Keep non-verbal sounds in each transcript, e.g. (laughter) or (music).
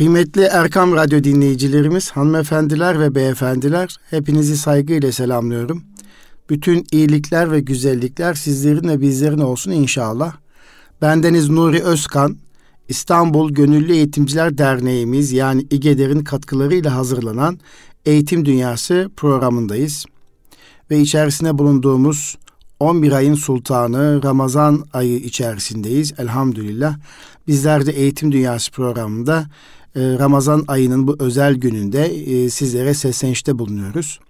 Kıymetli Erkam Radyo dinleyicilerimiz, hanımefendiler ve beyefendiler, hepinizi saygıyla selamlıyorum. Bütün iyilikler ve güzellikler sizlerin ve bizlerin olsun inşallah. Bendeniz Nuri Özkan, İstanbul Gönüllü Eğitimciler Derneğimiz yani İGEDER'in katkılarıyla hazırlanan Eğitim Dünyası programındayız. Ve içerisinde bulunduğumuz 11 ayın sultanı Ramazan ayı içerisindeyiz elhamdülillah. Bizler de Eğitim Dünyası programında Ramazan ayının bu özel gününde e, sizlere seslenişte bulunuyoruz.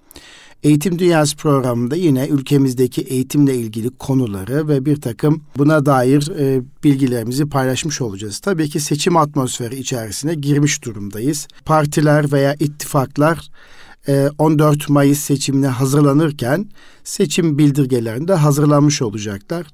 Eğitim Dünyası programında yine ülkemizdeki eğitimle ilgili konuları ve bir takım buna dair e, bilgilerimizi paylaşmış olacağız. Tabii ki seçim atmosferi içerisine girmiş durumdayız. Partiler veya ittifaklar 14 Mayıs seçimine hazırlanırken seçim bildirgelerinde hazırlanmış olacaklar.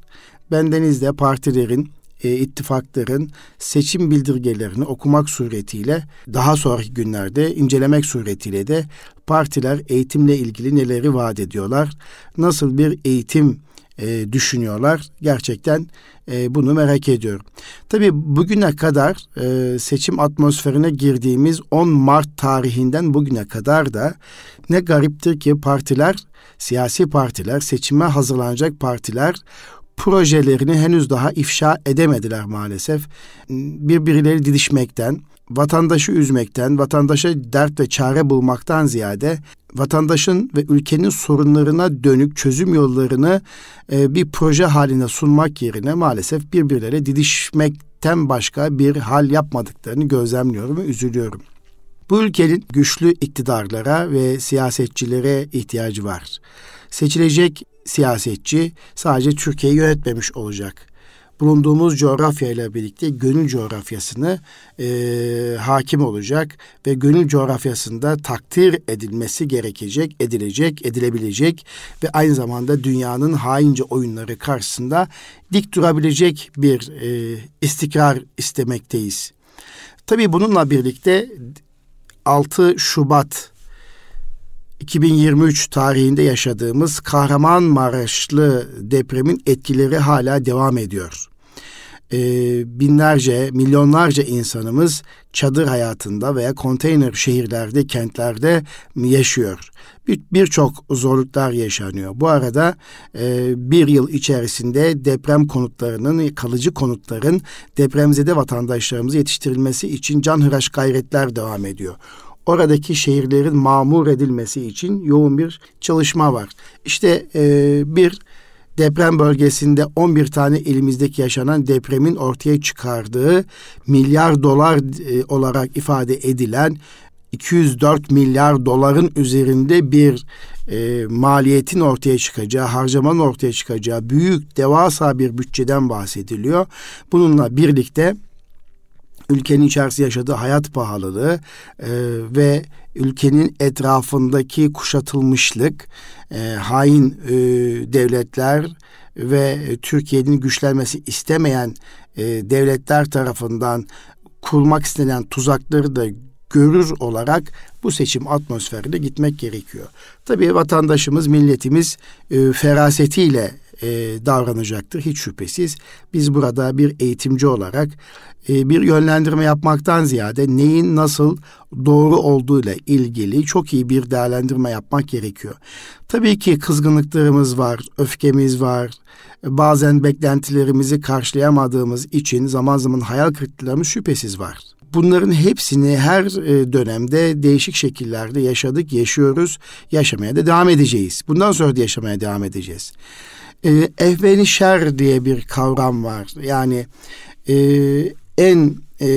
Bendeniz de partilerin e, ittifakların seçim bildirgelerini okumak suretiyle daha sonraki günlerde incelemek suretiyle de partiler eğitimle ilgili neleri vaat ediyorlar, nasıl bir eğitim e, düşünüyorlar. Gerçekten e, bunu merak ediyorum. Tabii bugüne kadar e, seçim atmosferine girdiğimiz 10 Mart tarihinden bugüne kadar da ne gariptir ki partiler, siyasi partiler, seçime hazırlanacak partiler projelerini henüz daha ifşa edemediler maalesef. Birbirleri didişmekten, vatandaşı üzmekten, vatandaşa dert ve çare bulmaktan ziyade vatandaşın ve ülkenin sorunlarına dönük çözüm yollarını e, bir proje haline sunmak yerine maalesef birbirlere didişmekten başka bir hal yapmadıklarını gözlemliyorum ve üzülüyorum. Bu ülkenin güçlü iktidarlara ve siyasetçilere ihtiyacı var. Seçilecek siyasetçi sadece Türkiye'yi yönetmemiş olacak. Bulunduğumuz coğrafya ile birlikte gönül coğrafyasını e, hakim olacak ve gönül coğrafyasında takdir edilmesi gerekecek, edilecek, edilebilecek ve aynı zamanda dünyanın haince oyunları karşısında dik durabilecek bir e, istikrar istemekteyiz. Tabii bununla birlikte 6 Şubat 2023 tarihinde yaşadığımız Kahramanmaraşlı depremin etkileri hala devam ediyor. Ee, binlerce, milyonlarca insanımız çadır hayatında veya konteyner şehirlerde, kentlerde yaşıyor. Birçok bir zorluklar yaşanıyor. Bu arada e, bir yıl içerisinde deprem konutlarının, kalıcı konutların depremzede vatandaşlarımıza yetiştirilmesi için canhıraş gayretler devam ediyor oradaki şehirlerin mamur edilmesi için yoğun bir çalışma var. İşte e, bir deprem bölgesinde 11 tane elimizdeki yaşanan depremin ortaya çıkardığı milyar dolar e, olarak ifade edilen 204 milyar doların üzerinde bir e, maliyetin ortaya çıkacağı, harcamanın ortaya çıkacağı büyük devasa bir bütçeden bahsediliyor. Bununla birlikte ülkenin içerisinde yaşadığı hayat pahalılığı e, ve ülkenin etrafındaki kuşatılmışlık, e, hain e, devletler ve Türkiye'nin güçlenmesi istemeyen e, devletler tarafından kurmak istenen tuzakları da görür olarak bu seçim atmosferine gitmek gerekiyor. Tabii vatandaşımız, milletimiz e, ferasetiyle e, davranacaktır hiç şüphesiz. Biz burada bir eğitimci olarak e, bir yönlendirme yapmaktan ziyade neyin nasıl doğru olduğuyla ilgili çok iyi bir değerlendirme yapmak gerekiyor. Tabii ki kızgınlıklarımız var, öfkemiz var. Bazen beklentilerimizi karşılayamadığımız için zaman zaman hayal kırıklıklarımız şüphesiz var. Bunların hepsini her e, dönemde değişik şekillerde yaşadık, yaşıyoruz, yaşamaya da devam edeceğiz. Bundan sonra da yaşamaya devam edeceğiz. E, ehveni diye bir kavram var. Yani e, en e,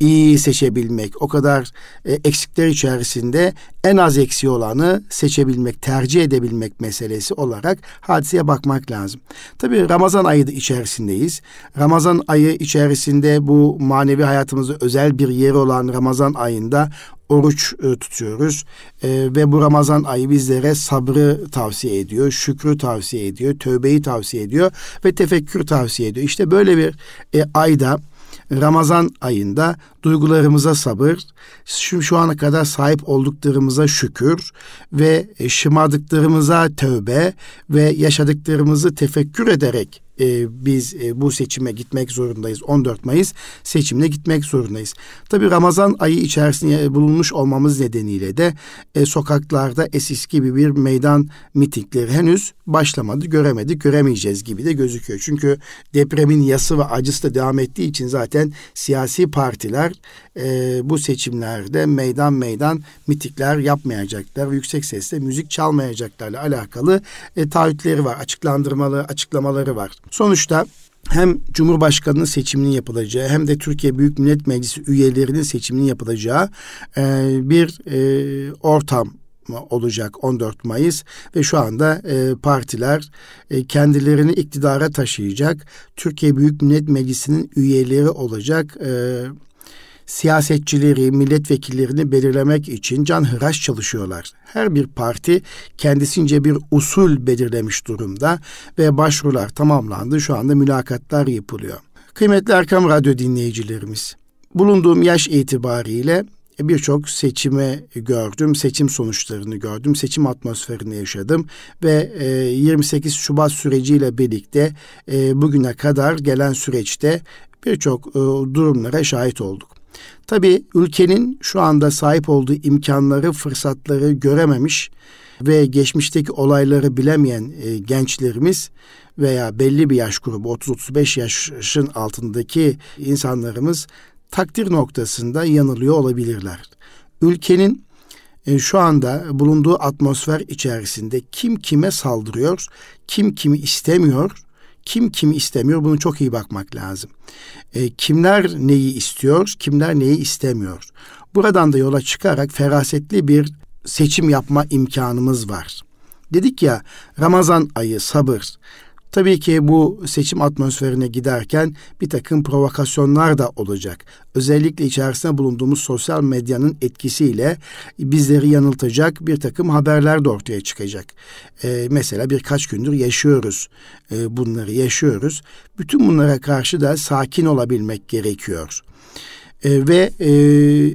iyi seçebilmek, o kadar e, eksikler içerisinde en az eksiği olanı seçebilmek, tercih edebilmek meselesi olarak hadiseye bakmak lazım. Tabii Ramazan ayı içerisindeyiz. Ramazan ayı içerisinde bu manevi hayatımızda özel bir yeri olan Ramazan ayında oruç e, tutuyoruz e, ve bu Ramazan ayı bizlere sabrı tavsiye ediyor, şükrü tavsiye ediyor, tövbeyi tavsiye ediyor ve tefekkür tavsiye ediyor. İşte böyle bir e, ayda Ramazan ayında duygularımıza sabır, şu, şu ana kadar sahip olduklarımıza şükür ve şımardıklarımıza tövbe ve yaşadıklarımızı tefekkür ederek e, biz e, bu seçime gitmek zorundayız. 14 Mayıs seçimine gitmek zorundayız. Tabi Ramazan ayı içerisinde bulunmuş olmamız nedeniyle de e, sokaklarda esis gibi bir meydan mitingleri henüz başlamadı, göremedik, göremeyeceğiz gibi de gözüküyor. Çünkü depremin yası ve acısı da devam ettiği için zaten siyasi partiler e, bu seçimlerde meydan meydan mitikler yapmayacaklar. Yüksek sesle müzik çalmayacaklarla alakalı e, taahhütleri var, açıklandırmalı açıklamaları var. Sonuçta hem Cumhurbaşkanı'nın seçiminin yapılacağı hem de Türkiye Büyük Millet Meclisi üyelerinin seçiminin yapılacağı e, bir e, ortam olacak 14 Mayıs? Ve şu anda e, partiler e, kendilerini iktidara taşıyacak Türkiye Büyük Millet Meclisi'nin üyeleri olacak e, siyasetçileri, milletvekillerini belirlemek için canhıraş çalışıyorlar. Her bir parti kendisince bir usul belirlemiş durumda ve başvurular tamamlandı. Şu anda mülakatlar yapılıyor. Kıymetli Erkam Radyo dinleyicilerimiz, bulunduğum yaş itibariyle birçok seçime gördüm, seçim sonuçlarını gördüm, seçim atmosferini yaşadım ve 28 Şubat süreciyle birlikte bugüne kadar gelen süreçte birçok durumlara şahit olduk. Tabii ülkenin şu anda sahip olduğu imkanları, fırsatları görememiş ve geçmişteki olayları bilemeyen e, gençlerimiz veya belli bir yaş grubu 30-35 yaşın altındaki insanlarımız takdir noktasında yanılıyor olabilirler. Ülkenin e, şu anda bulunduğu atmosfer içerisinde kim kime saldırıyor, kim kimi istemiyor kim kimi istemiyor bunu çok iyi bakmak lazım. E, kimler neyi istiyor, kimler neyi istemiyor. Buradan da yola çıkarak ferasetli bir seçim yapma imkanımız var. Dedik ya Ramazan ayı sabır, Tabii ki bu seçim atmosferine giderken bir takım provokasyonlar da olacak. Özellikle içerisinde bulunduğumuz sosyal medyanın etkisiyle bizleri yanıltacak bir takım haberler de ortaya çıkacak. Ee, mesela birkaç gündür yaşıyoruz. Ee, bunları yaşıyoruz. Bütün bunlara karşı da sakin olabilmek gerekiyor. E, ve e,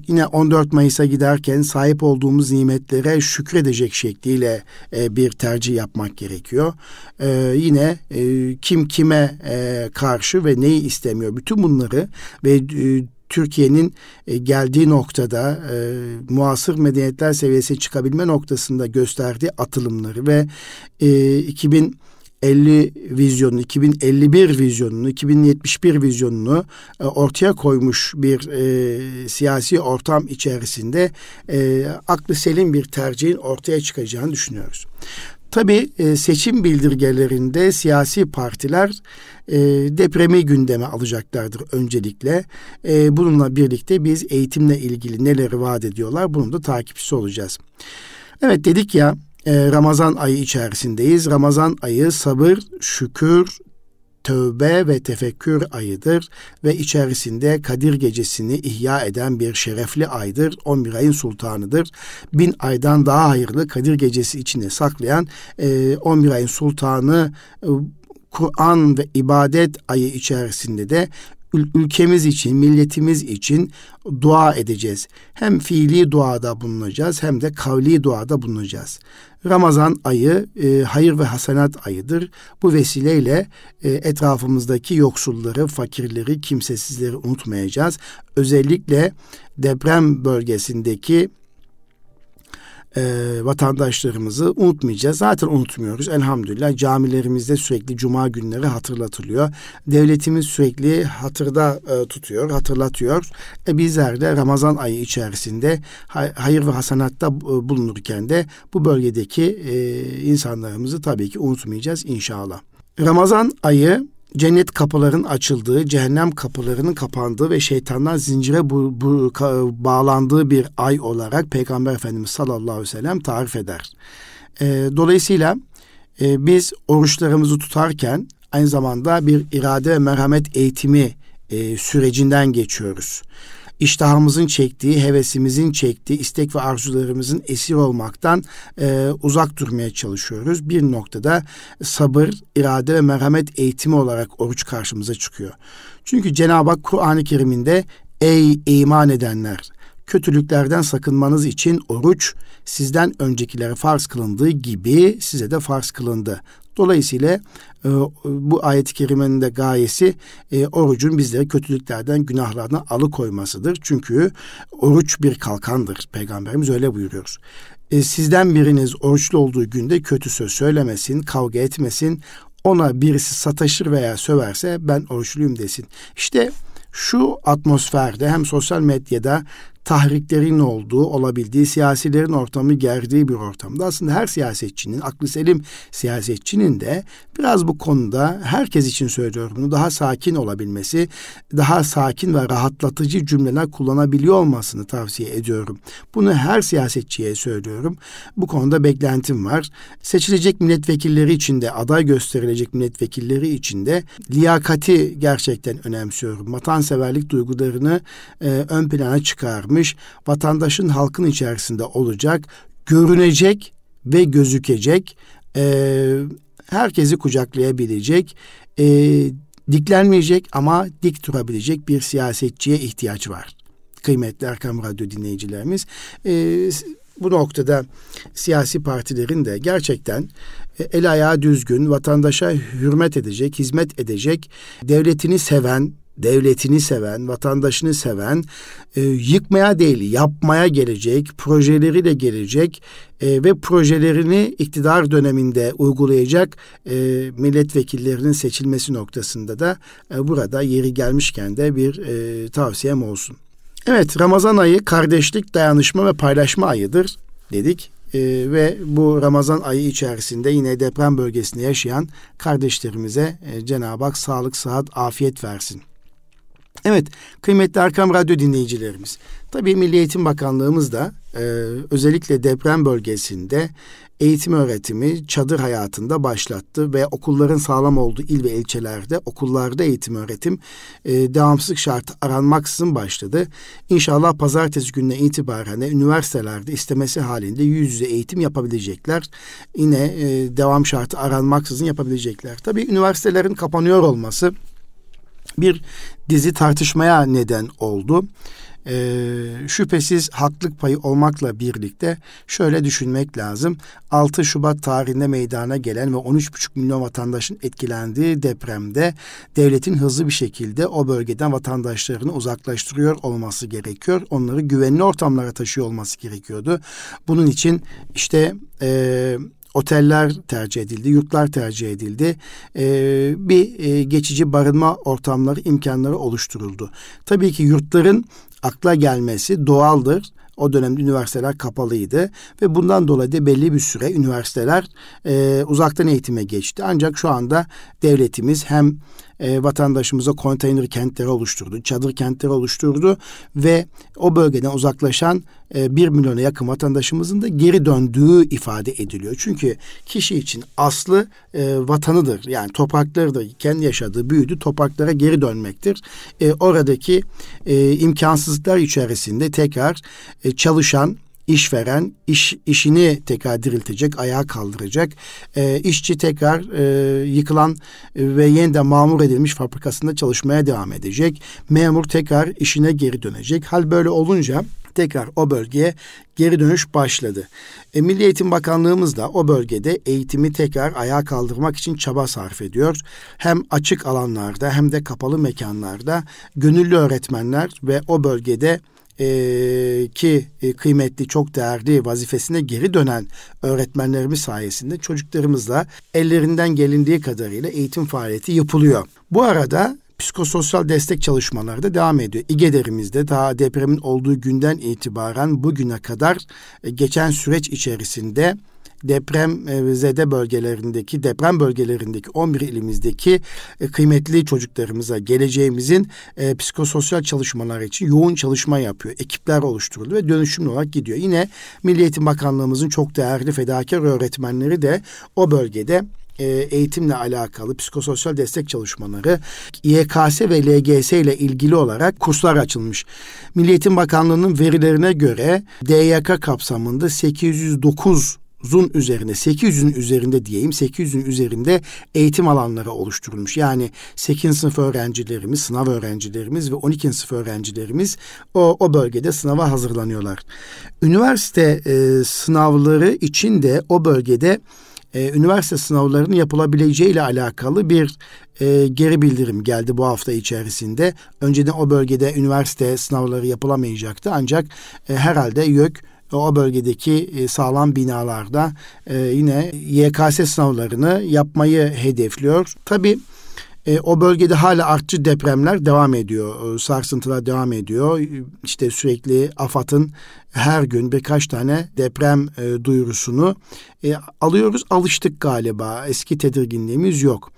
yine 14 Mayıs'a giderken sahip olduğumuz nimetlere şükredecek şekliyle e, bir tercih yapmak gerekiyor. E, yine e, kim kime e, karşı ve neyi istemiyor bütün bunları ve e, Türkiye'nin e, geldiği noktada e, muasır medeniyetler seviyesi çıkabilme noktasında gösterdiği atılımları ve e, 2000 2050 vizyonunu, 2051 vizyonunu, 2071 vizyonunu e, ortaya koymuş bir e, siyasi ortam içerisinde e, aklı selim bir tercihin ortaya çıkacağını düşünüyoruz. Tabii e, seçim bildirgelerinde siyasi partiler e, depremi gündeme alacaklardır öncelikle. E, bununla birlikte biz eğitimle ilgili neleri vaat ediyorlar bunun da takipçisi olacağız. Evet dedik ya e, Ramazan ayı içerisindeyiz. Ramazan ayı sabır, şükür, tövbe ve tefekkür ayıdır ve içerisinde Kadir gecesini ihya eden bir şerefli aydır. 11 ayın sultanıdır. Bin aydan daha hayırlı Kadir gecesi içinde saklayan e, 11 ayın sultanı e, Kur'an ve ibadet ayı içerisinde de ülkemiz için, milletimiz için dua edeceğiz. Hem fiili duada bulunacağız hem de kavli duada bulunacağız. Ramazan ayı e, hayır ve hasenat ayıdır. Bu vesileyle e, etrafımızdaki yoksulları, fakirleri, kimsesizleri unutmayacağız. Özellikle deprem bölgesindeki e, vatandaşlarımızı unutmayacağız. Zaten unutmuyoruz. Elhamdülillah camilerimizde sürekli cuma günleri hatırlatılıyor. Devletimiz sürekli hatırda e, tutuyor, hatırlatıyor. E, bizler de Ramazan ayı içerisinde hayır ve hasanatta e, bulunurken de bu bölgedeki e, insanlarımızı tabii ki unutmayacağız inşallah. Ramazan ayı cennet kapıların açıldığı, cehennem kapılarının kapandığı ve şeytanlar zincire bu, bu, bağlandığı bir ay olarak Peygamber Efendimiz sallallahu aleyhi ve sellem tarif eder. E, dolayısıyla e, biz oruçlarımızı tutarken aynı zamanda bir irade ve merhamet eğitimi e, sürecinden geçiyoruz iştahımızın çektiği, hevesimizin çektiği, istek ve arzularımızın esir olmaktan e, uzak durmaya çalışıyoruz. Bir noktada sabır, irade ve merhamet eğitimi olarak oruç karşımıza çıkıyor. Çünkü Cenab-ı Hak Kur'an-ı Kerim'inde ey iman edenler kötülüklerden sakınmanız için oruç sizden öncekilere farz kılındığı gibi size de farz kılındı. Dolayısıyla e, bu ayet-i kerimenin de gayesi e, orucun bizleri kötülüklerden, günahlardan alıkoymasıdır. Çünkü oruç bir kalkandır. Peygamberimiz öyle buyuruyor. E, sizden biriniz oruçlu olduğu günde kötü söz söylemesin, kavga etmesin. Ona birisi sataşır veya söverse ben oruçluyum desin. İşte şu atmosferde hem sosyal medyada tahriklerin olduğu, olabildiği, siyasilerin ortamı gerdiği bir ortamda aslında her siyasetçinin, aklı selim siyasetçinin de biraz bu konuda herkes için söylüyorum bunu daha sakin olabilmesi, daha sakin ve rahatlatıcı cümleler kullanabiliyor olmasını tavsiye ediyorum. Bunu her siyasetçiye söylüyorum. Bu konuda beklentim var. Seçilecek milletvekilleri için de, aday gösterilecek milletvekilleri için de liyakati gerçekten önemsiyorum. Vatanseverlik duygularını e, ön plana çıkarmış yapmış, vatandaşın halkın içerisinde olacak, görünecek ve gözükecek, e, herkesi kucaklayabilecek, e, diklenmeyecek ama dik durabilecek bir siyasetçiye ihtiyaç var. Kıymetli Erkam Radyo dinleyicilerimiz, e, bu noktada siyasi partilerin de gerçekten e, el ayağı düzgün, vatandaşa hürmet edecek, hizmet edecek, devletini seven, devletini seven, vatandaşını seven, e, yıkmaya değil yapmaya gelecek, projeleriyle gelecek e, ve projelerini iktidar döneminde uygulayacak e, milletvekillerinin seçilmesi noktasında da e, burada yeri gelmişken de bir e, tavsiyem olsun. Evet Ramazan ayı kardeşlik, dayanışma ve paylaşma ayıdır dedik. Ee, ve bu Ramazan ayı içerisinde yine deprem bölgesinde yaşayan kardeşlerimize e, Cenab-ı Hak sağlık, sıhhat, afiyet versin. Evet, kıymetli Erkam Radyo dinleyicilerimiz. Tabii Milli Eğitim Bakanlığımız da e, özellikle deprem bölgesinde eğitim öğretimi çadır hayatında başlattı ve okulların sağlam olduğu il ve ilçelerde okullarda eğitim öğretim e, devamsızlık şartı aranmaksızın başladı. İnşallah pazartesi gününe itibaren de üniversitelerde istemesi halinde yüz yüze eğitim yapabilecekler. Yine e, devam şartı aranmaksızın yapabilecekler. Tabii üniversitelerin kapanıyor olması bir dizi tartışmaya neden oldu. Ee, şüphesiz haklık payı olmakla birlikte şöyle düşünmek lazım. 6 Şubat tarihinde meydana gelen ve 13,5 milyon vatandaşın etkilendiği depremde devletin hızlı bir şekilde o bölgeden vatandaşlarını uzaklaştırıyor olması gerekiyor. Onları güvenli ortamlara taşıyor olması gerekiyordu. Bunun için işte e, oteller tercih edildi, yurtlar tercih edildi. Ee, bir e, geçici barınma ortamları, imkanları oluşturuldu. Tabii ki yurtların akla gelmesi doğaldır. O dönemde üniversiteler kapalıydı ve bundan dolayı da belli bir süre üniversiteler e, uzaktan eğitime geçti. Ancak şu anda devletimiz hem e, vatandaşımıza konteyner kentleri oluşturdu, çadır kentleri oluşturdu ve o bölgeden uzaklaşan e, 1 milyona yakın vatandaşımızın da geri döndüğü ifade ediliyor. Çünkü kişi için aslı e, vatanıdır. Yani topraklarıdır. Kendi yaşadığı, büyüdü topraklara geri dönmektir. E, oradaki e, imkansızlıklar içerisinde tekrar e, çalışan işveren iş işini tekrar diriltecek, ayağa kaldıracak. E, işçi tekrar e, yıkılan ve yeniden mamur edilmiş fabrikasında çalışmaya devam edecek. Memur tekrar işine geri dönecek. Hal böyle olunca tekrar o bölgeye geri dönüş başladı. E, Milli Eğitim Bakanlığımız da o bölgede eğitimi tekrar ayağa kaldırmak için çaba sarf ediyor. Hem açık alanlarda hem de kapalı mekanlarda gönüllü öğretmenler ve o bölgede e, ki e, kıymetli, çok değerli vazifesine geri dönen öğretmenlerimiz sayesinde çocuklarımızla ellerinden gelindiği kadarıyla eğitim faaliyeti yapılıyor. Bu arada psikososyal destek çalışmaları da devam ediyor. İGEDER'imizde daha depremin olduğu günden itibaren bugüne kadar e, geçen süreç içerisinde deprem e, zede bölgelerindeki deprem bölgelerindeki 11 ilimizdeki e, kıymetli çocuklarımıza geleceğimizin e, psikososyal çalışmalar için yoğun çalışma yapıyor. Ekipler oluşturuldu ve dönüşümlü olarak gidiyor. Yine Milli Eğitim Bakanlığımızın çok değerli fedakar öğretmenleri de o bölgede eğitimle alakalı psikososyal destek çalışmaları YKS ve LGS ile ilgili olarak kurslar açılmış. Milli Eğitim Bakanlığı'nın verilerine göre DYK kapsamında 809 zun üzerinde 800'ün üzerinde diyeyim 800'ün üzerinde eğitim alanları oluşturulmuş. Yani 8. sınıf öğrencilerimiz, sınav öğrencilerimiz ve 12. sınıf öğrencilerimiz o, o bölgede sınava hazırlanıyorlar. Üniversite e, sınavları için de o bölgede e, üniversite sınavlarının yapılabileceği ile alakalı bir e, geri bildirim geldi bu hafta içerisinde. Önceden o bölgede üniversite sınavları yapılamayacaktı ancak e, herhalde YÖK o bölgedeki e, sağlam binalarda e, yine YKS sınavlarını yapmayı hedefliyor. Tabii e, o bölgede hala artçı depremler devam ediyor. Sarsıntılar devam ediyor. İşte sürekli AFAD'ın her gün birkaç tane deprem e, duyurusunu e, alıyoruz. Alıştık galiba. Eski tedirginliğimiz yok.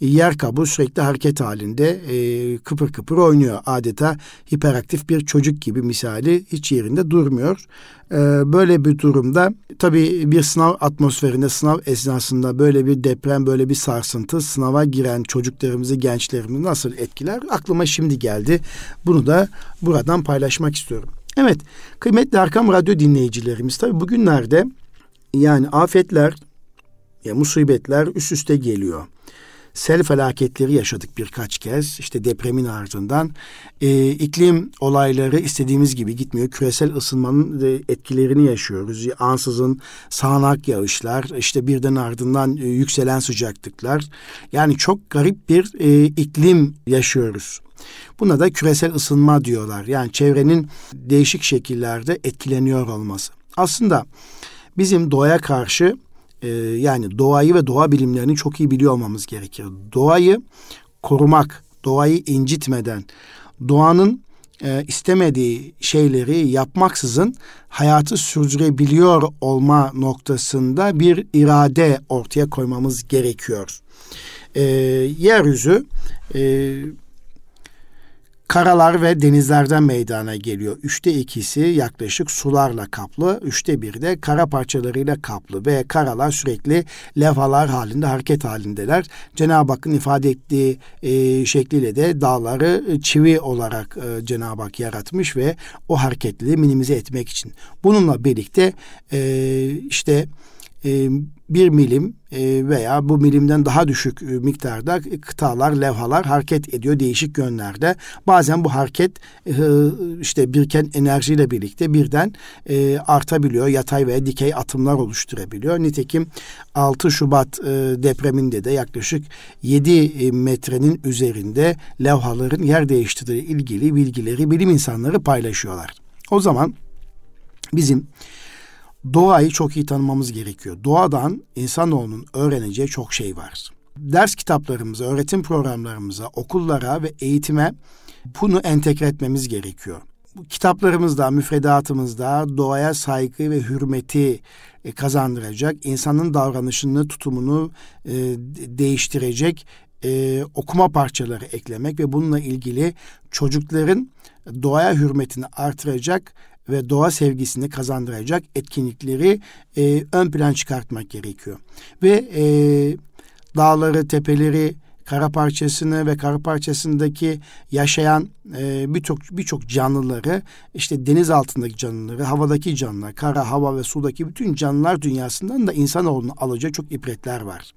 E, yer kabuğu sürekli hareket halinde e, kıpır kıpır oynuyor. Adeta hiperaktif bir çocuk gibi misali hiç yerinde durmuyor. E, böyle bir durumda tabii bir sınav atmosferinde sınav esnasında böyle bir deprem böyle bir sarsıntı sınava giren çocuklarımızı gençlerimizi nasıl etkiler aklıma şimdi geldi. Bunu da buradan paylaşmak istiyorum. Evet, kıymetli Arkam Radyo dinleyicilerimiz tabii bugünlerde yani afetler, ya musibetler üst üste geliyor. Sel felaketleri yaşadık birkaç kez. İşte depremin ardından e, iklim olayları istediğimiz gibi gitmiyor. Küresel ısınmanın etkilerini yaşıyoruz. Ansızın sağanak yağışlar, işte birden ardından e, yükselen sıcaklıklar. Yani çok garip bir e, iklim yaşıyoruz. Buna da küresel ısınma diyorlar. Yani çevrenin değişik şekillerde etkileniyor olması. Aslında bizim doğaya karşı e, yani doğayı ve doğa bilimlerini çok iyi biliyor olmamız gerekir. Doğayı korumak, doğayı incitmeden, doğanın e, istemediği şeyleri yapmaksızın hayatı sürdürebiliyor olma noktasında bir irade ortaya koymamız gerekiyor. E, yeryüzü e, Karalar ve denizlerden meydana geliyor. Üçte ikisi yaklaşık sularla kaplı, üçte biri de kara parçalarıyla kaplı ve karalar sürekli levhalar halinde, hareket halindeler. Cenab-ı Hakk'ın ifade ettiği e, şekliyle de dağları çivi olarak e, Cenab-ı Hak yaratmış ve o hareketliliği minimize etmek için. Bununla birlikte e, işte e, bir milim e, veya bu milimden daha düşük e, miktarda kıtalar, levhalar hareket ediyor değişik yönlerde. Bazen bu hareket işte biriken enerjiyle birlikte birden artabiliyor. Yatay veya dikey atımlar oluşturabiliyor. Nitekim 6 Şubat depreminde de yaklaşık 7 metrenin üzerinde levhaların yer değiştirdiği ilgili bilgileri bilim insanları paylaşıyorlar. O zaman bizim doğayı çok iyi tanımamız gerekiyor. Doğadan insanoğlunun öğreneceği çok şey var. Ders kitaplarımıza, öğretim programlarımıza, okullara ve eğitime bunu entegre etmemiz gerekiyor. Kitaplarımızda, müfredatımızda doğaya saygı ve hürmeti e, kazandıracak, insanın davranışını, tutumunu e, değiştirecek e, okuma parçaları eklemek ve bununla ilgili çocukların doğaya hürmetini artıracak ve doğa sevgisini kazandıracak etkinlikleri e, ön plan çıkartmak gerekiyor. Ve e, dağları, tepeleri, kara parçasını ve kara parçasındaki yaşayan e, birçok birçok canlıları işte deniz altındaki canlıları, havadaki canlılar, kara, hava ve sudaki bütün canlılar dünyasından da insanoğlunun alacağı çok ibretler var.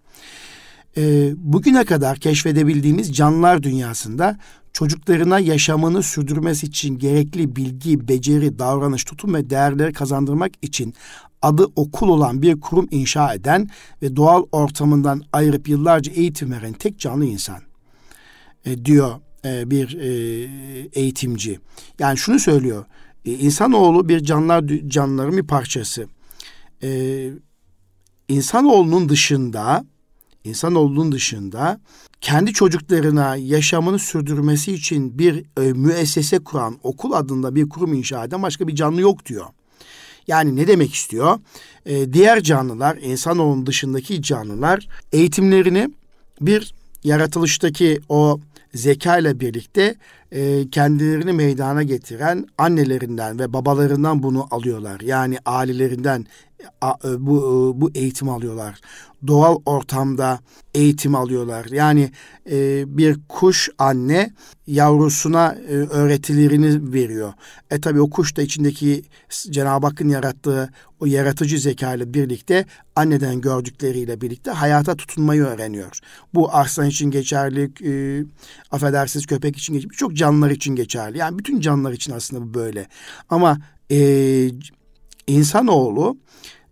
E, bugüne kadar keşfedebildiğimiz canlılar dünyasında çocuklarına yaşamını sürdürmesi için gerekli bilgi, beceri, davranış, tutum ve değerleri kazandırmak için adı okul olan bir kurum inşa eden ve doğal ortamından ayırıp yıllarca eğitim veren tek canlı insan e, diyor e, bir e, eğitimci. Yani şunu söylüyor. E, insanoğlu bir canlılar canlıların bir parçası. E, insanoğlunun dışında insanoğlunun dışında kendi çocuklarına yaşamını sürdürmesi için bir e, müessese kuran okul adında bir kurum inşa eden başka bir canlı yok diyor. Yani ne demek istiyor? E, diğer canlılar, insanoğlunun dışındaki canlılar eğitimlerini bir yaratılıştaki o zeka ile birlikte e, kendilerini meydana getiren annelerinden ve babalarından bunu alıyorlar. Yani ailelerinden e, bu e, bu eğitim alıyorlar. Doğal ortamda eğitim alıyorlar. Yani e, bir kuş anne yavrusuna e, öğretilerini veriyor. E tabi o kuş da içindeki Cenab-ı Hakk'ın yarattığı o yaratıcı zeka ile birlikte anneden gördükleriyle birlikte hayata tutunmayı öğreniyor. Bu arslan için geçerli, e, affedersiniz köpek için geçerli, birçok canlılar için geçerli. Yani bütün canlılar için aslında bu böyle. Ama e, insanoğlu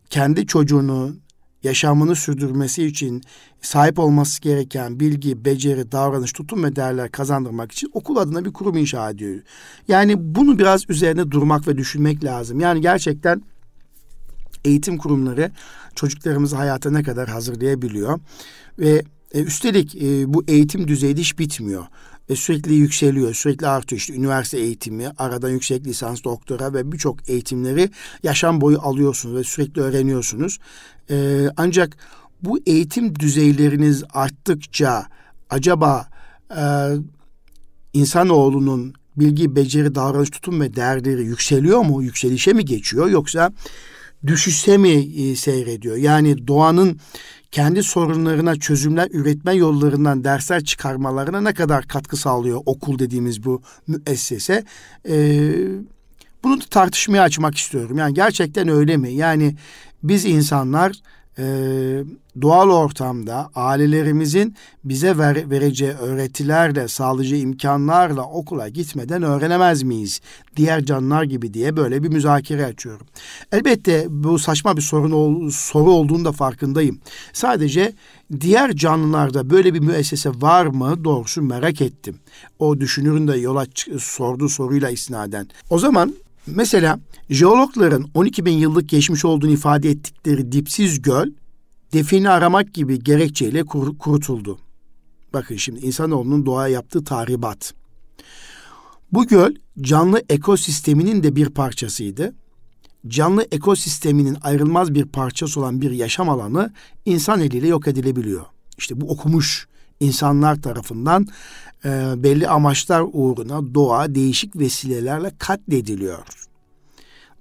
kendi çocuğunu yaşamını sürdürmesi için sahip olması gereken bilgi, beceri, davranış, tutum ve değerler kazandırmak için okul adına bir kurum inşa ediyor. Yani bunu biraz üzerine durmak ve düşünmek lazım. Yani gerçekten eğitim kurumları çocuklarımızı hayata ne kadar hazırlayabiliyor ve e, üstelik e, bu eğitim düzeyi hiç bitmiyor ve sürekli yükseliyor, sürekli artıyor. İşte üniversite eğitimi, aradan yüksek lisans, doktora ve birçok eğitimleri yaşam boyu alıyorsunuz ve sürekli öğreniyorsunuz. Ee, ancak bu eğitim düzeyleriniz arttıkça acaba e, insanoğlunun bilgi, beceri, davranış, tutum ve değerleri yükseliyor mu? Yükselişe mi geçiyor yoksa düşüşe mi e, seyrediyor? Yani doğanın kendi sorunlarına çözümler üretme yollarından dersler çıkarmalarına ne kadar katkı sağlıyor okul dediğimiz bu müessese? Ee, bunu da tartışmaya açmak istiyorum. Yani gerçekten öyle mi? Yani biz insanlar e, doğal ortamda ailelerimizin bize ver, vereceği öğretilerle, sağlayacağı imkanlarla okula gitmeden öğrenemez miyiz? Diğer canlılar gibi diye böyle bir müzakere açıyorum. Elbette bu saçma bir sorun ol, soru olduğunu da farkındayım. Sadece diğer canlılarda böyle bir müessese var mı doğrusu merak ettim. O düşünürün de yola sorduğu soruyla isnaden. O zaman Mesela jeologların 12 bin yıllık geçmiş olduğunu ifade ettikleri dipsiz göl defini aramak gibi gerekçeyle kur, kurutuldu. Bakın şimdi insanoğlunun doğaya yaptığı tahribat. Bu göl canlı ekosisteminin de bir parçasıydı. Canlı ekosisteminin ayrılmaz bir parçası olan bir yaşam alanı insan eliyle yok edilebiliyor. İşte bu okumuş insanlar tarafından e, belli amaçlar uğruna doğa değişik vesilelerle katlediliyor.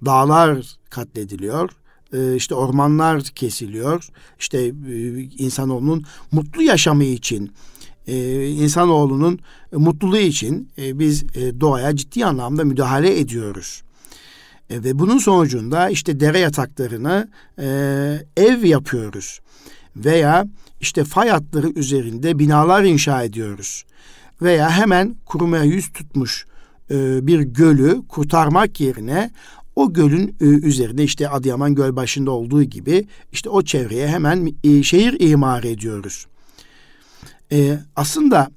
Dağlar katlediliyor, e, işte ormanlar kesiliyor, işte e, insanoğlunun mutlu yaşamı için, e, insanoğlunun mutluluğu için e, biz e, doğaya ciddi anlamda müdahale ediyoruz. E, ve bunun sonucunda işte dere yataklarını e, ev yapıyoruz veya işte fay hatları üzerinde binalar inşa ediyoruz veya hemen kurumaya yüz tutmuş e, bir gölü kurtarmak yerine o gölün e, üzerinde işte Adıyaman göl başında olduğu gibi işte o çevreye hemen e, şehir imar ediyoruz. E, aslında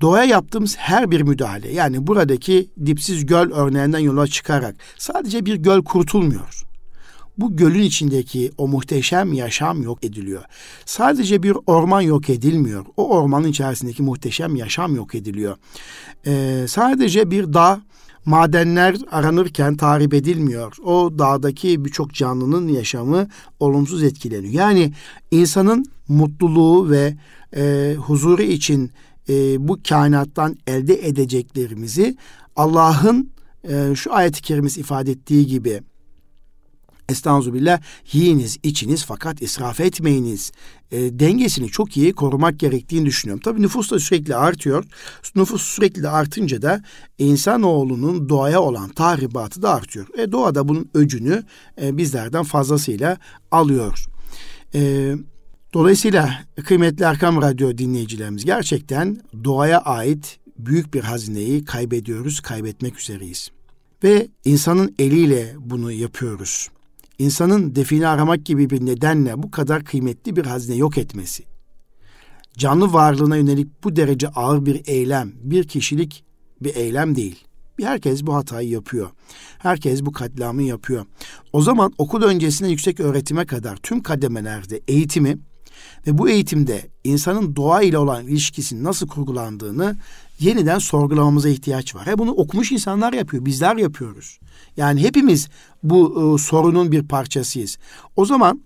doğaya yaptığımız her bir müdahale yani buradaki dipsiz göl örneğinden yola çıkarak sadece bir göl kurtulmuyor bu gölün içindeki o muhteşem yaşam yok ediliyor. Sadece bir orman yok edilmiyor. O ormanın içerisindeki muhteşem yaşam yok ediliyor. Ee, sadece bir dağ madenler aranırken tahrip edilmiyor. O dağdaki birçok canlının yaşamı olumsuz etkileniyor. Yani insanın mutluluğu ve e, huzuru için e, bu kainattan elde edeceklerimizi Allah'ın e, şu ayet-i kerimesi ifade ettiği gibi Estağfirullah yiyiniz, içiniz fakat israf etmeyiniz. E, dengesini çok iyi korumak gerektiğini düşünüyorum. Tabii nüfus da sürekli artıyor. Nüfus sürekli artınca da insanoğlunun doğaya olan tahribatı da artıyor. E, doğa da bunun öcünü e, bizlerden fazlasıyla alıyor. E, dolayısıyla kıymetli Erkam Radyo dinleyicilerimiz gerçekten doğaya ait büyük bir hazineyi kaybediyoruz, kaybetmek üzereyiz. Ve insanın eliyle bunu yapıyoruz insanın defini aramak gibi bir nedenle bu kadar kıymetli bir hazine yok etmesi, canlı varlığına yönelik bu derece ağır bir eylem, bir kişilik bir eylem değil. Herkes bu hatayı yapıyor. Herkes bu katliamı yapıyor. O zaman okul öncesinde yüksek öğretime kadar tüm kademelerde eğitimi ve bu eğitimde insanın doğa ile olan ilişkisinin nasıl kurgulandığını yeniden sorgulamamıza ihtiyaç var. He bunu okumuş insanlar yapıyor, bizler yapıyoruz. Yani hepimiz bu e, sorunun bir parçasıyız. O zaman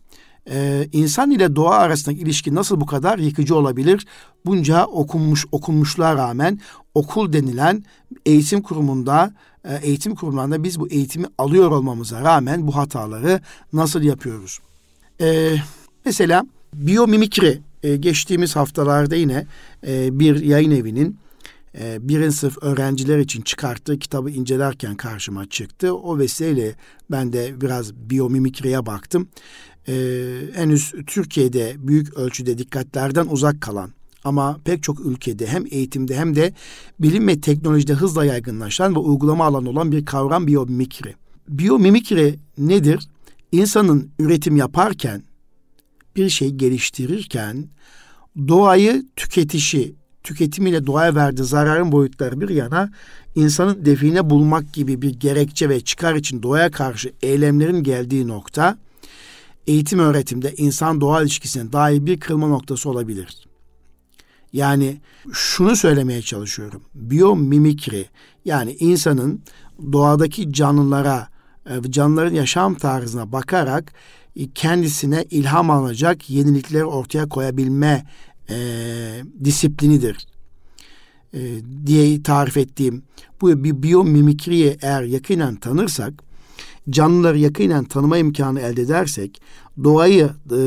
e, insan ile doğa arasındaki ilişki nasıl bu kadar yıkıcı olabilir? Bunca okunmuş okunmuşluğa rağmen okul denilen eğitim kurumunda e, eğitim kurumlarında biz bu eğitimi alıyor olmamıza rağmen bu hataları nasıl yapıyoruz? E, mesela biyomimikri e, geçtiğimiz haftalarda yine e, bir yayın evinin e, birinci sınıf öğrenciler için çıkarttığı kitabı incelerken karşıma çıktı. O vesileyle ben de biraz biyomimikriye baktım. E, henüz Türkiye'de büyük ölçüde dikkatlerden uzak kalan ama pek çok ülkede hem eğitimde hem de bilim ve teknolojide hızla yaygınlaşan ve uygulama alanı olan bir kavram biyomimikri. Biyomimikri nedir? İnsanın üretim yaparken bir şey geliştirirken doğayı tüketişi, tüketimiyle doğaya verdiği zararın boyutları bir yana insanın define bulmak gibi bir gerekçe ve çıkar için doğaya karşı eylemlerin geldiği nokta eğitim öğretimde insan doğa ilişkisine dair bir kırılma noktası olabilir. Yani şunu söylemeye çalışıyorum. Biyomimikri yani insanın doğadaki canlılara, e, canlıların yaşam tarzına bakarak kendisine ilham alacak yenilikleri ortaya koyabilme e, disiplinidir e, diye tarif ettiğim bu bir biyomimikriyi eğer yakinen tanırsak, canlıları yakinen tanıma imkanı elde edersek, doğayı e,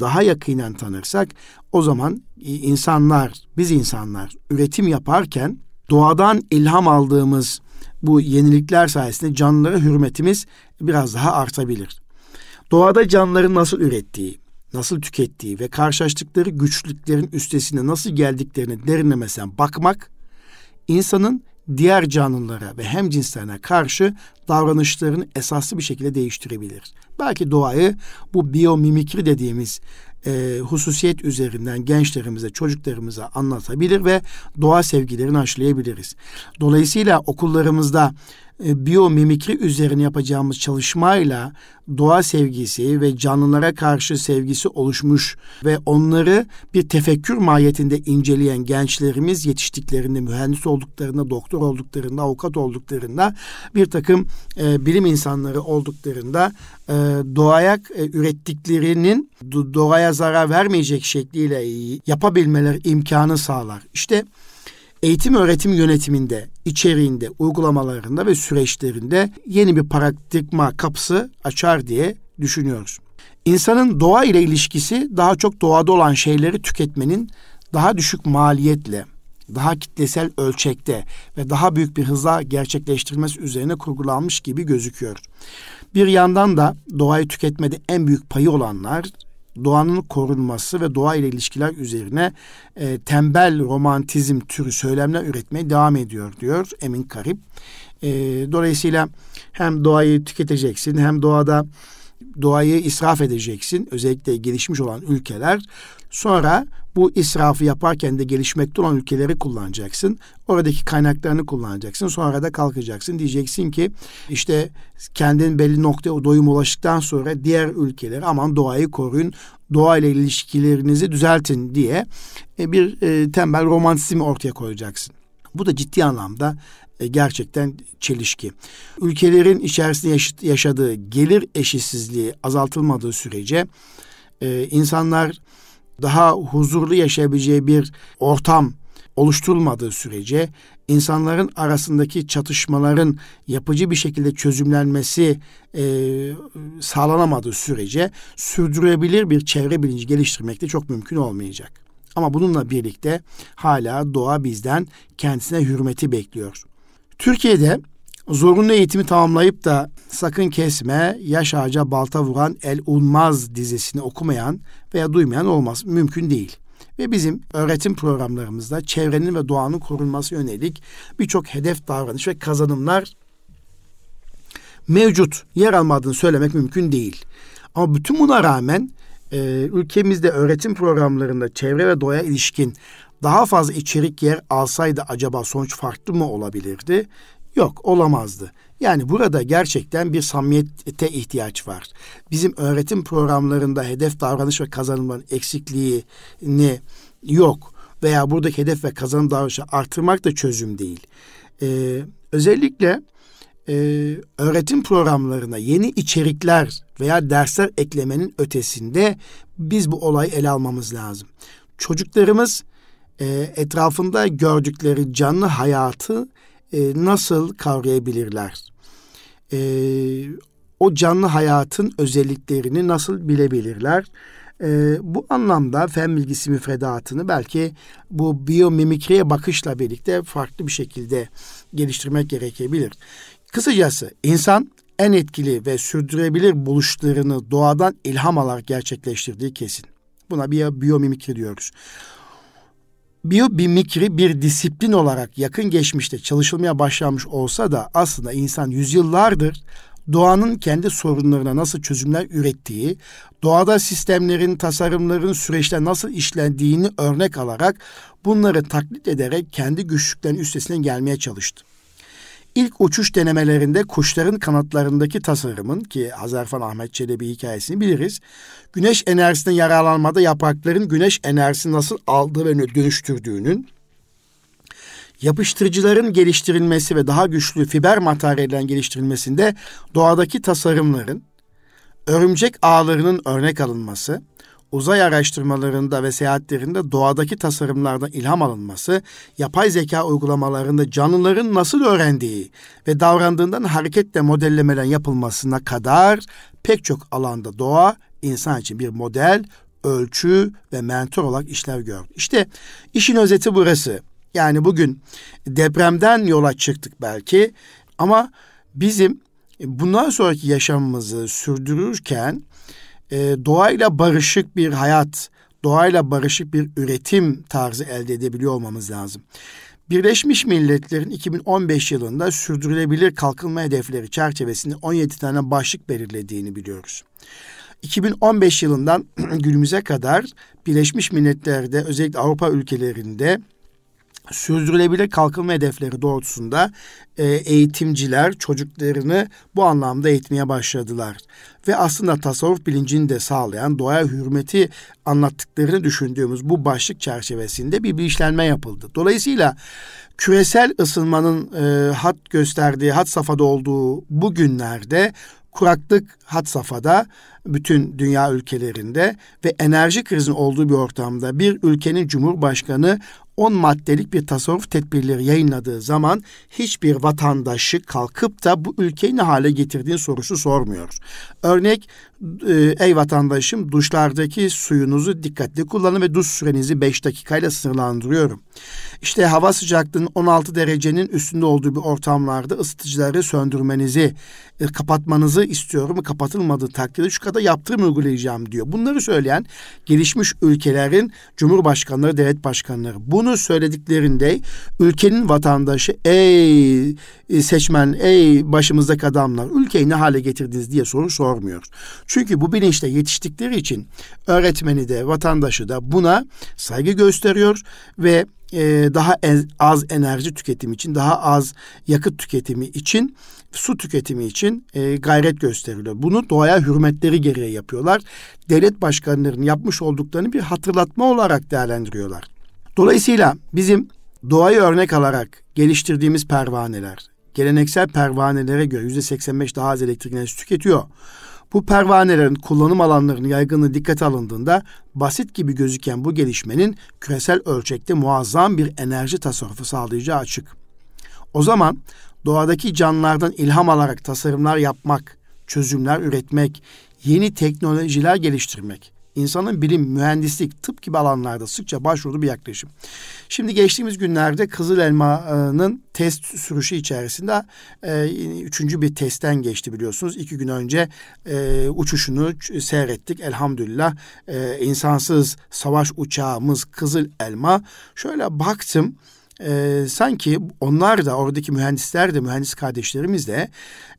daha yakinen tanırsak o zaman insanlar, biz insanlar üretim yaparken doğadan ilham aldığımız bu yenilikler sayesinde canlılara hürmetimiz biraz daha artabilir. Doğada canlıların nasıl ürettiği, nasıl tükettiği ve karşılaştıkları güçlüklerin üstesine nasıl geldiklerini derinlemesine bakmak, insanın diğer canlılara ve hem cinslerine karşı davranışlarını esaslı bir şekilde değiştirebilir. Belki doğayı bu biyomimikri dediğimiz e, hususiyet üzerinden gençlerimize, çocuklarımıza anlatabilir ve doğa sevgilerini aşılayabiliriz. Dolayısıyla okullarımızda e, biyomimikri üzerine yapacağımız çalışmayla doğa sevgisi ve canlılara karşı sevgisi oluşmuş ve onları bir tefekkür mahiyetinde inceleyen gençlerimiz yetiştiklerinde, mühendis olduklarında, doktor olduklarında, avukat olduklarında, bir takım e, bilim insanları olduklarında e, doğaya e, ürettiklerinin doğaya zarar vermeyecek şekliyle yapabilmeleri imkanı sağlar. İşte eğitim öğretim yönetiminde, içeriğinde, uygulamalarında ve süreçlerinde yeni bir paradigma kapısı açar diye düşünüyoruz. İnsanın doğa ile ilişkisi daha çok doğada olan şeyleri tüketmenin daha düşük maliyetle, daha kitlesel ölçekte ve daha büyük bir hızla gerçekleştirilmesi üzerine kurgulanmış gibi gözüküyor. Bir yandan da doğayı tüketmede en büyük payı olanlar doğanın korunması ve doğa ile ilişkiler üzerine e, tembel romantizm türü söylemler üretmeye devam ediyor diyor Emin Karip. E, dolayısıyla hem doğayı tüketeceksin hem doğada doğayı israf edeceksin. Özellikle gelişmiş olan ülkeler. Sonra bu israfı yaparken de gelişmekte olan ülkeleri kullanacaksın. Oradaki kaynaklarını kullanacaksın. Sonra da kalkacaksın. Diyeceksin ki işte kendin belli noktaya doyum ulaştıktan sonra diğer ülkeleri aman doğayı koruyun. Doğayla ilişkilerinizi düzeltin diye e, bir e, tembel romantizmi ortaya koyacaksın. Bu da ciddi anlamda e, gerçekten çelişki. Ülkelerin içerisinde yaşadığı gelir eşitsizliği azaltılmadığı sürece insanlar daha huzurlu yaşayabileceği bir ortam oluşturulmadığı sürece insanların arasındaki çatışmaların yapıcı bir şekilde çözümlenmesi e, sağlanamadığı sürece sürdürülebilir bir çevre bilinci geliştirmek de çok mümkün olmayacak. Ama bununla birlikte hala doğa bizden kendisine hürmeti bekliyor. Türkiye'de zorunlu eğitimi tamamlayıp da sakın kesme, yaş ağaca balta vuran el unmaz dizisini okumayan veya duymayan olmaz. Mümkün değil. Ve bizim öğretim programlarımızda çevrenin ve doğanın korunması yönelik birçok hedef davranış ve kazanımlar mevcut. Yer almadığını söylemek mümkün değil. Ama bütün buna rağmen e, ülkemizde öğretim programlarında çevre ve doğa ilişkin daha fazla içerik yer alsaydı acaba sonuç farklı mı olabilirdi? Yok olamazdı. Yani burada gerçekten bir samimiyete ihtiyaç var. Bizim öğretim programlarında hedef davranış ve kazanımların eksikliğini yok veya buradaki hedef ve kazanım davranışı artırmak da çözüm değil. Ee, özellikle e, öğretim programlarına yeni içerikler veya dersler eklemenin ötesinde biz bu olayı ele almamız lazım. Çocuklarımız e, etrafında gördükleri canlı hayatı e, nasıl kavrayabilirler? E, o canlı hayatın özelliklerini nasıl bilebilirler? E, bu anlamda fen bilgisi müfredatını belki bu biyomimikriye bakışla birlikte farklı bir şekilde geliştirmek gerekebilir. Kısacası insan en etkili ve sürdürebilir buluşlarını doğadan ilham alarak gerçekleştirdiği kesin. Buna bir biyomimikri diyoruz. Biyomimikri bir disiplin olarak yakın geçmişte çalışılmaya başlanmış olsa da aslında insan yüzyıllardır doğanın kendi sorunlarına nasıl çözümler ürettiği, doğada sistemlerin, tasarımların, süreçler nasıl işlendiğini örnek alarak bunları taklit ederek kendi güçlüklerinin üstesinden gelmeye çalıştı. İlk uçuş denemelerinde kuşların kanatlarındaki tasarımın ki Hazarfan Ahmet Çelebi hikayesini biliriz. Güneş enerjisinden yararlanmada yaprakların güneş enerjisini nasıl aldığı ve dönüştürdüğünün yapıştırıcıların geliştirilmesi ve daha güçlü fiber materyallerin geliştirilmesinde doğadaki tasarımların örümcek ağlarının örnek alınması, uzay araştırmalarında ve seyahatlerinde doğadaki tasarımlardan ilham alınması, yapay zeka uygulamalarında canlıların nasıl öğrendiği ve davrandığından hareketle modellemeden yapılmasına kadar pek çok alanda doğa insan için bir model, ölçü ve mentor olarak işlev gördü. İşte işin özeti burası. Yani bugün depremden yola çıktık belki ama bizim bundan sonraki yaşamımızı sürdürürken e, doğayla barışık bir hayat, doğayla barışık bir üretim tarzı elde edebiliyor olmamız lazım. Birleşmiş Milletler'in 2015 yılında sürdürülebilir kalkınma hedefleri çerçevesinde 17 tane başlık belirlediğini biliyoruz. 2015 yılından (clears throat) günümüze kadar Birleşmiş Milletler'de özellikle Avrupa ülkelerinde sürdürülebilir kalkınma hedefleri doğrultusunda e, eğitimciler çocuklarını bu anlamda eğitmeye başladılar. Ve aslında tasavvuf bilincini de sağlayan doğaya hürmeti anlattıklarını düşündüğümüz bu başlık çerçevesinde bir bilinçlenme yapıldı. Dolayısıyla küresel ısınmanın e, hat gösterdiği, hat safhada olduğu bu günlerde kuraklık hat safhada bütün dünya ülkelerinde ve enerji krizinin olduğu bir ortamda bir ülkenin cumhurbaşkanı 10 maddelik bir tasarruf tedbirleri yayınladığı zaman hiçbir vatandaşı kalkıp da bu ülkeyi ne hale getirdiğini sorusu sormuyor. Örnek e, ey vatandaşım duşlardaki suyunuzu dikkatli kullanın ve duş sürenizi 5 dakikayla sınırlandırıyorum. İşte hava sıcaklığının 16 derecenin üstünde olduğu bir ortamlarda ısıtıcıları söndürmenizi, e, kapatmanızı istiyorum. Kapatılmadığı takdirde şu kadar yaptırım uygulayacağım diyor. Bunları söyleyen gelişmiş ülkelerin cumhurbaşkanları, devlet başkanları. Bunu söylediklerinde ülkenin vatandaşı ey e, seçmen, ey başımızdaki adamlar ülkeyi ne hale getirdiniz diye soru sormuyor. Çünkü bu bilinçle yetiştikleri için öğretmeni de vatandaşı da buna saygı gösteriyor ve e, daha az enerji tüketimi için, daha az yakıt tüketimi için, su tüketimi için e, gayret gösteriliyor. Bunu doğaya hürmetleri gereği yapıyorlar. Devlet başkanlarının yapmış olduklarını bir hatırlatma olarak değerlendiriyorlar. Dolayısıyla bizim doğayı örnek alarak geliştirdiğimiz pervaneler, geleneksel pervanelere göre yüzde 85 daha az elektrik enerjisi tüketiyor. Bu pervanelerin kullanım alanlarının yaygınlığı dikkate alındığında basit gibi gözüken bu gelişmenin küresel ölçekte muazzam bir enerji tasarrufu sağlayacağı açık. O zaman doğadaki canlılardan ilham alarak tasarımlar yapmak, çözümler üretmek, yeni teknolojiler geliştirmek, insanın bilim, mühendislik, tıp gibi alanlarda sıkça başvurduğu bir yaklaşım. Şimdi geçtiğimiz günlerde Kızıl Elma'nın test sürüşü içerisinde e, üçüncü bir testten geçti biliyorsunuz. İki gün önce e, uçuşunu seyrettik elhamdülillah. E, insansız savaş uçağımız Kızıl Elma. Şöyle baktım e, sanki onlar da oradaki mühendisler de mühendis kardeşlerimiz de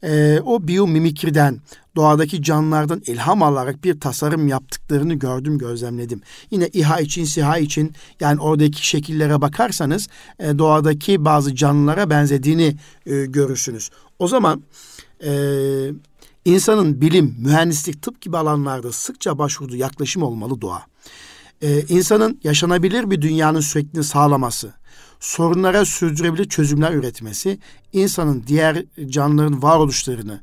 e, o biyomimikriden doğadaki canlılardan ilham alarak bir tasarım yaptıklarını gördüm gözlemledim. Yine İHA için SİHA için yani oradaki şekillere bakarsanız e, doğadaki bazı canlılara benzediğini e, görürsünüz. O zaman e, insanın bilim, mühendislik, tıp gibi alanlarda sıkça başvurduğu yaklaşım olmalı doğa. Ee, insanın yaşanabilir bir dünyanın sürekli sağlaması, sorunlara sürdürebilir çözümler üretmesi, insanın diğer canlıların varoluşlarını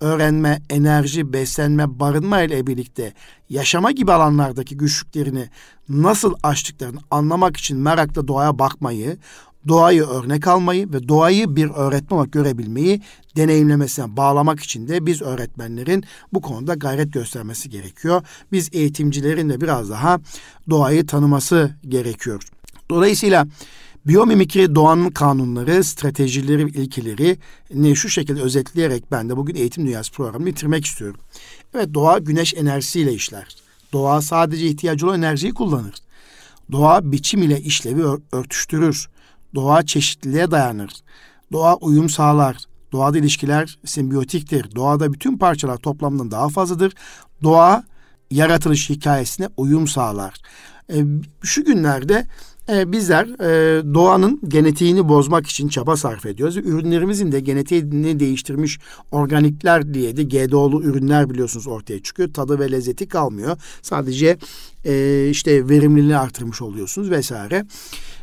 öğrenme, enerji, beslenme, barınma ile birlikte yaşama gibi alanlardaki güçlüklerini nasıl aştıklarını anlamak için merakla doğaya bakmayı, doğayı örnek almayı ve doğayı bir öğretmen olarak görebilmeyi deneyimlemesine bağlamak için de biz öğretmenlerin bu konuda gayret göstermesi gerekiyor. Biz eğitimcilerin de biraz daha doğayı tanıması gerekiyor. Dolayısıyla Biyomimikri doğanın kanunları, stratejileri ilkeleri ne şu şekilde özetleyerek ben de bugün Eğitim Dünyası programını bitirmek istiyorum. Evet doğa güneş enerjisiyle işler. Doğa sadece ihtiyacı olan enerjiyi kullanır. Doğa biçim ile işlevi örtüştürür. Doğa çeşitliliğe dayanır. Doğa uyum sağlar. Doğada ilişkiler simbiyotiktir. Doğada bütün parçalar toplamdan daha fazladır. Doğa yaratılış hikayesine uyum sağlar. E, şu günlerde e, bizler e, doğanın genetiğini bozmak için çaba sarf ediyoruz. Ürünlerimizin de genetiğini değiştirmiş organikler diye de GDO'lu ürünler biliyorsunuz ortaya çıkıyor. Tadı ve lezzeti kalmıyor. Sadece e, işte verimliliğini artırmış oluyorsunuz vesaire.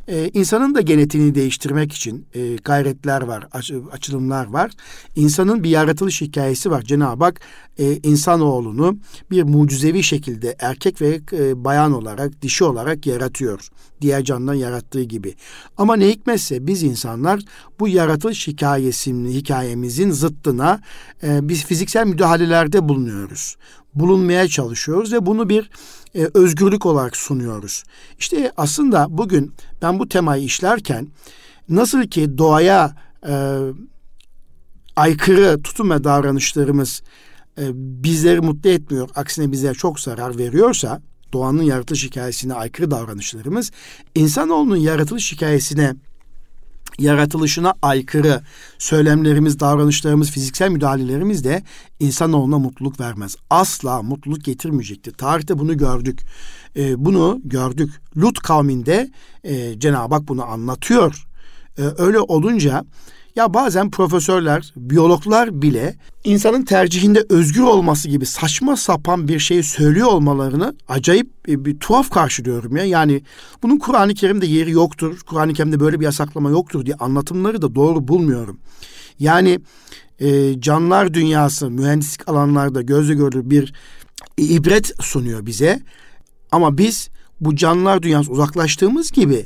Ee, insanın da genetiğini değiştirmek için e, gayretler var, aç, açılımlar var. İnsanın bir yaratılış hikayesi var. Cenab-ı Hak e, insanoğlunu bir mucizevi şekilde erkek ve e, bayan olarak, dişi olarak yaratıyor. Diğer canlıdan yarattığı gibi. Ama ne hikmetse biz insanlar bu yaratılış hikayesini, hikayemizin zıttına e, biz fiziksel müdahalelerde bulunuyoruz. Bulunmaya çalışıyoruz ve bunu bir e, özgürlük olarak sunuyoruz. İşte aslında bugün ben bu temayı işlerken nasıl ki doğaya e, aykırı tutum ve davranışlarımız e, bizleri mutlu etmiyor, aksine bize çok zarar veriyorsa doğanın yaratılış hikayesine aykırı davranışlarımız insanoğlunun yaratılış hikayesine yaratılışına aykırı söylemlerimiz, davranışlarımız, fiziksel müdahalelerimiz de insanoğluna mutluluk vermez. Asla mutluluk getirmeyecektir. Tarihte bunu gördük. E, bunu gördük. Lut kavminde e, Cenab-ı Hak bunu anlatıyor. E, öyle olunca ya bazen profesörler, biyologlar bile insanın tercihinde özgür olması gibi saçma sapan bir şeyi söylüyor olmalarını acayip bir, bir tuhaf karşılıyorum ya. Yani bunun Kur'an-ı Kerim'de yeri yoktur. Kur'an-ı Kerim'de böyle bir yasaklama yoktur diye anlatımları da doğru bulmuyorum. Yani e, canlılar dünyası mühendislik alanlarda gözle görülür bir ibret sunuyor bize. Ama biz bu canlılar dünyası uzaklaştığımız gibi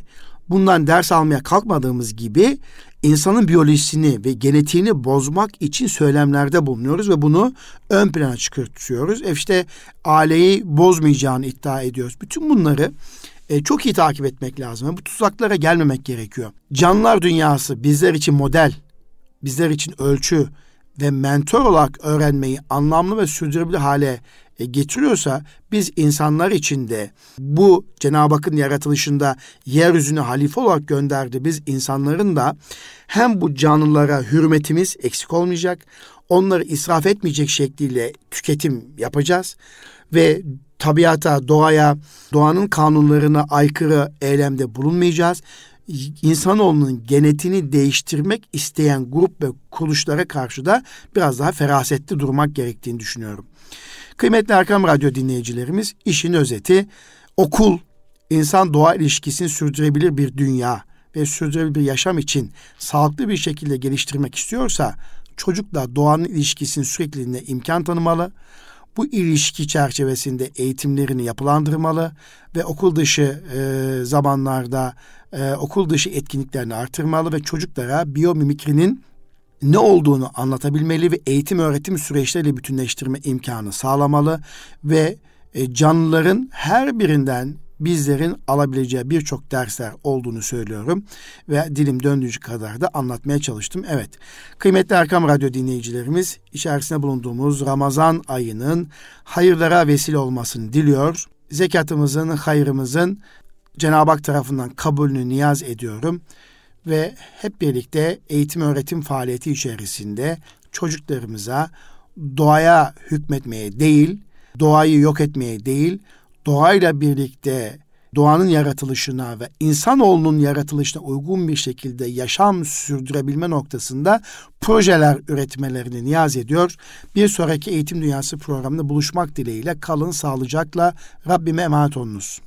bundan ders almaya kalkmadığımız gibi insanın biyolojisini ve genetiğini bozmak için söylemlerde bulunuyoruz ve bunu ön plana çıkartıyoruz. E işte aileyi bozmayacağını iddia ediyoruz. Bütün bunları e, çok iyi takip etmek lazım. Bu tuzaklara gelmemek gerekiyor. Canlılar dünyası bizler için model, bizler için ölçü ve mentor olarak öğrenmeyi anlamlı ve sürdürülebilir hale getiriyorsa biz insanlar içinde bu Cenab-ı Hakk'ın yaratılışında yeryüzüne halife olarak gönderdi. Biz insanların da hem bu canlılara hürmetimiz eksik olmayacak, onları israf etmeyecek şekliyle tüketim yapacağız ve tabiata, doğaya, doğanın kanunlarına aykırı eylemde bulunmayacağız. İnsanoğlunun genetini değiştirmek isteyen grup ve kuruluşlara karşı da biraz daha ferasetli durmak gerektiğini düşünüyorum. Kıymetli Erkam Radyo dinleyicilerimiz işin özeti okul insan doğa ilişkisini sürdürebilir bir dünya ve sürdürülebilir bir yaşam için sağlıklı bir şekilde geliştirmek istiyorsa çocukla doğanın ilişkisinin sürekliliğine imkan tanımalı. Bu ilişki çerçevesinde eğitimlerini yapılandırmalı ve okul dışı e, zamanlarda e, okul dışı etkinliklerini artırmalı ve çocuklara biyomimikrinin ne olduğunu anlatabilmeli ve eğitim öğretim süreçleriyle bütünleştirme imkanı sağlamalı ve e, canlıların her birinden bizlerin alabileceği birçok dersler olduğunu söylüyorum ve dilim döndüğü kadar da anlatmaya çalıştım. Evet, kıymetli Erkam Radyo dinleyicilerimiz içerisinde bulunduğumuz Ramazan ayının hayırlara vesile olmasını diliyor. Zekatımızın, hayrımızın Cenab-ı Hak tarafından kabulünü niyaz ediyorum ve hep birlikte eğitim öğretim faaliyeti içerisinde çocuklarımıza doğaya hükmetmeye değil, doğayı yok etmeye değil, doğayla birlikte doğanın yaratılışına ve insanoğlunun yaratılışına uygun bir şekilde yaşam sürdürebilme noktasında projeler üretmelerini niyaz ediyor. Bir sonraki Eğitim Dünyası programında buluşmak dileğiyle kalın sağlıcakla Rabbime emanet olunuz.